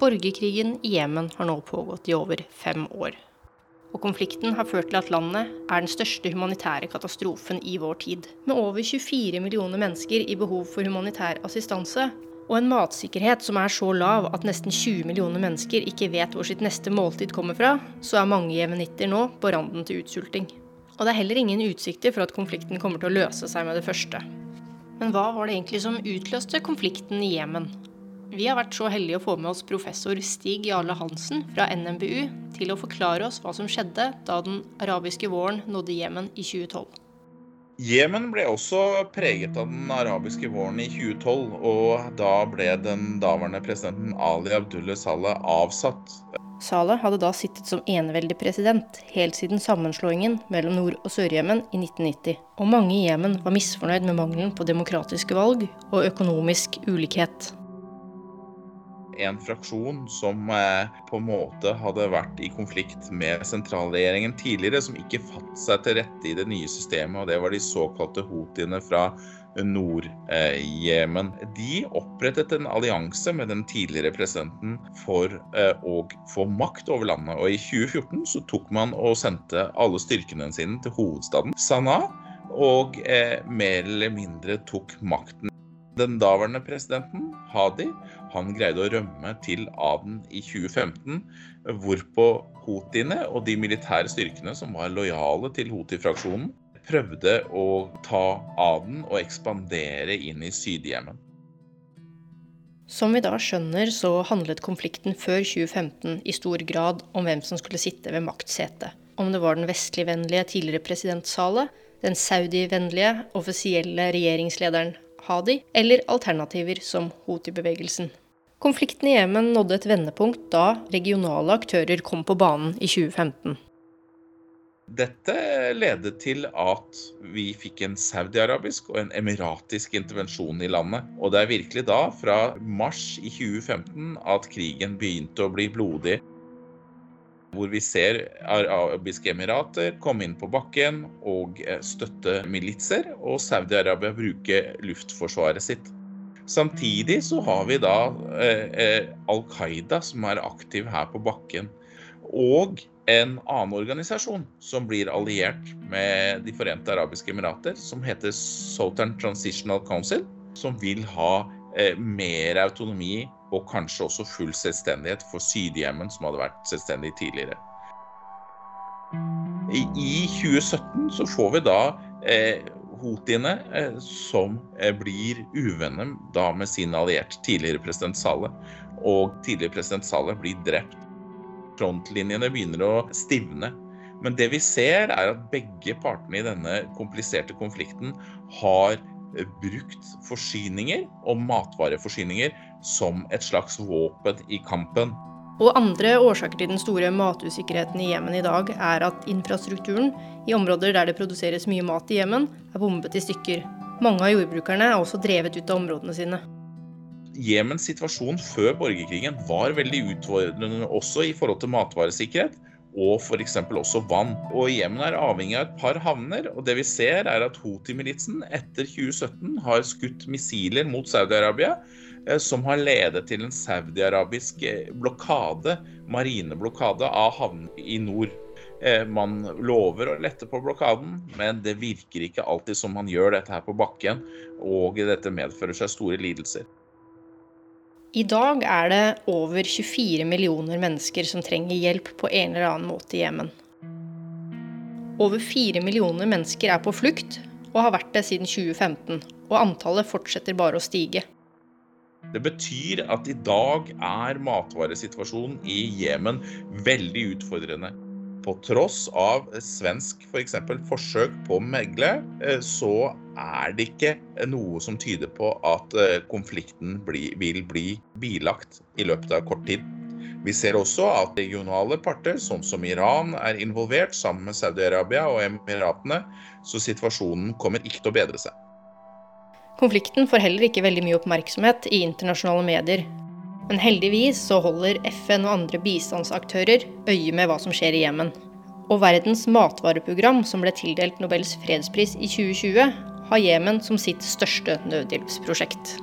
Borgerkrigen i Jemen har nå pågått i over fem år. Og konflikten har ført til at landet er den største humanitære katastrofen i vår tid. Med over 24 millioner mennesker i behov for humanitær assistanse, og en matsikkerhet som er så lav at nesten 20 millioner mennesker ikke vet hvor sitt neste måltid kommer fra, så er mange jemenitter nå på randen til utsulting. Og det er heller ingen utsikter for at konflikten kommer til å løse seg med det første. Men hva var det egentlig som utløste konflikten i Jemen? Vi har vært så heldige å få med oss professor Stig Jarle Hansen fra NMBU til å forklare oss hva som skjedde da den arabiske våren nådde Jemen i 2012. Jemen ble også preget av den arabiske våren i 2012, og da ble den daværende presidenten Ali Abdullah Saleh avsatt. Saleh hadde da sittet som eneveldig president helt siden sammenslåingen mellom Nord- og Sør-Jemen i 1990, og mange i Jemen var misfornøyd med mangelen på demokratiske valg og økonomisk ulikhet en fraksjon som eh, på en måte hadde vært i konflikt med sentralregjeringen tidligere, som ikke fatt seg til rette i det nye systemet, og det var de såkalte houthiene fra Nord-Jemen. De opprettet en allianse med den tidligere presidenten for eh, å få makt over landet. Og i 2014 så tok man og sendte alle styrkene sine til hovedstaden Sanaa, og eh, mer eller mindre tok makten den daværende presidenten, Hadi, han greide å rømme til Aden i 2015, hvorpå houthiene og de militære styrkene som var lojale til houthi-fraksjonen, prøvde å ta Aden og ekspandere inn i Syd-Jemen. Som vi da skjønner, så handlet konflikten før 2015 i stor grad om hvem som skulle sitte ved maktsetet. Om det var den vestligvennlige tidligere president Saleh, den saudi-vennlige offisielle regjeringslederen Hadi, eller alternativer som Houthi-bevegelsen. Konflikten i Jemen nådde et vendepunkt da regionale aktører kom på banen i 2015. Dette ledet til at vi fikk en saudiarabisk og en emiratisk intervensjon i landet. Og det er virkelig da, fra mars i 2015, at krigen begynte å bli blodig hvor vi ser arabiske emirater komme inn på bakken og eh, støtte militser, og Saudi-Arabia bruke luftforsvaret sitt. Samtidig så har vi da eh, eh, Al Qaida som er aktiv her på bakken. Og en annen organisasjon som blir alliert med De forente arabiske emirater, som heter Southern Transitional Council, som vil ha mer autonomi og kanskje også full selvstendighet for Syd-Jemen, som hadde vært selvstendig tidligere. I, i 2017 så får vi da eh, houthiene eh, som eh, blir uvenner da med sin allierte, tidligere president Saleh. Og tidligere president Saleh blir drept. Frontlinjene begynner å stivne. Men det vi ser, er at begge partene i denne kompliserte konflikten har brukt forsyninger og matvareforsyninger som et slags våpen i kampen. Og andre årsaker til den store matusikkerheten i Jemen i dag er at infrastrukturen i områder der det produseres mye mat i Jemen, er bombet i stykker. Mange av jordbrukerne er også drevet ut av områdene sine. Jemens situasjon før borgerkrigen var veldig utfordrende også i forhold til matvaresikkerhet og f.eks. også vann. Og Jemen er avhengig av et par havner. og Det vi ser er at Houthi-militsen etter 2017 har skutt missiler mot Saudi-Arabia, eh, som har ledet til en saudi-arabisk blokade, marineblokade av havner i nord. Eh, man lover å lette på blokaden, men det virker ikke alltid som man gjør dette her på bakken, og dette medfører seg store lidelser. I dag er det over 24 millioner mennesker som trenger hjelp på en eller annen måte i Jemen. Over 4 millioner mennesker er på flukt, og har vært det siden 2015. Og antallet fortsetter bare å stige. Det betyr at i dag er matvaresituasjonen i Jemen veldig utfordrende på tross av svensk f.eks. For forsøk på megle, eh, så er det ikke noe som tyder på at eh, konflikten vil bli bilagt i løpet av kort tid. Vi ser også at regionale parter, sånn som Iran, er involvert sammen med Saudi-Arabia og Emiratene, så situasjonen kommer ikke til å bedre seg. Konflikten får heller ikke veldig mye oppmerksomhet i internasjonale medier, men heldigvis så holder FN og andre bistandsaktører øye med hva som skjer i Jemen. Og Verdens matvareprogram, som ble tildelt Nobels fredspris i 2020, har Jemen som sitt største nødhjelpsprosjekt.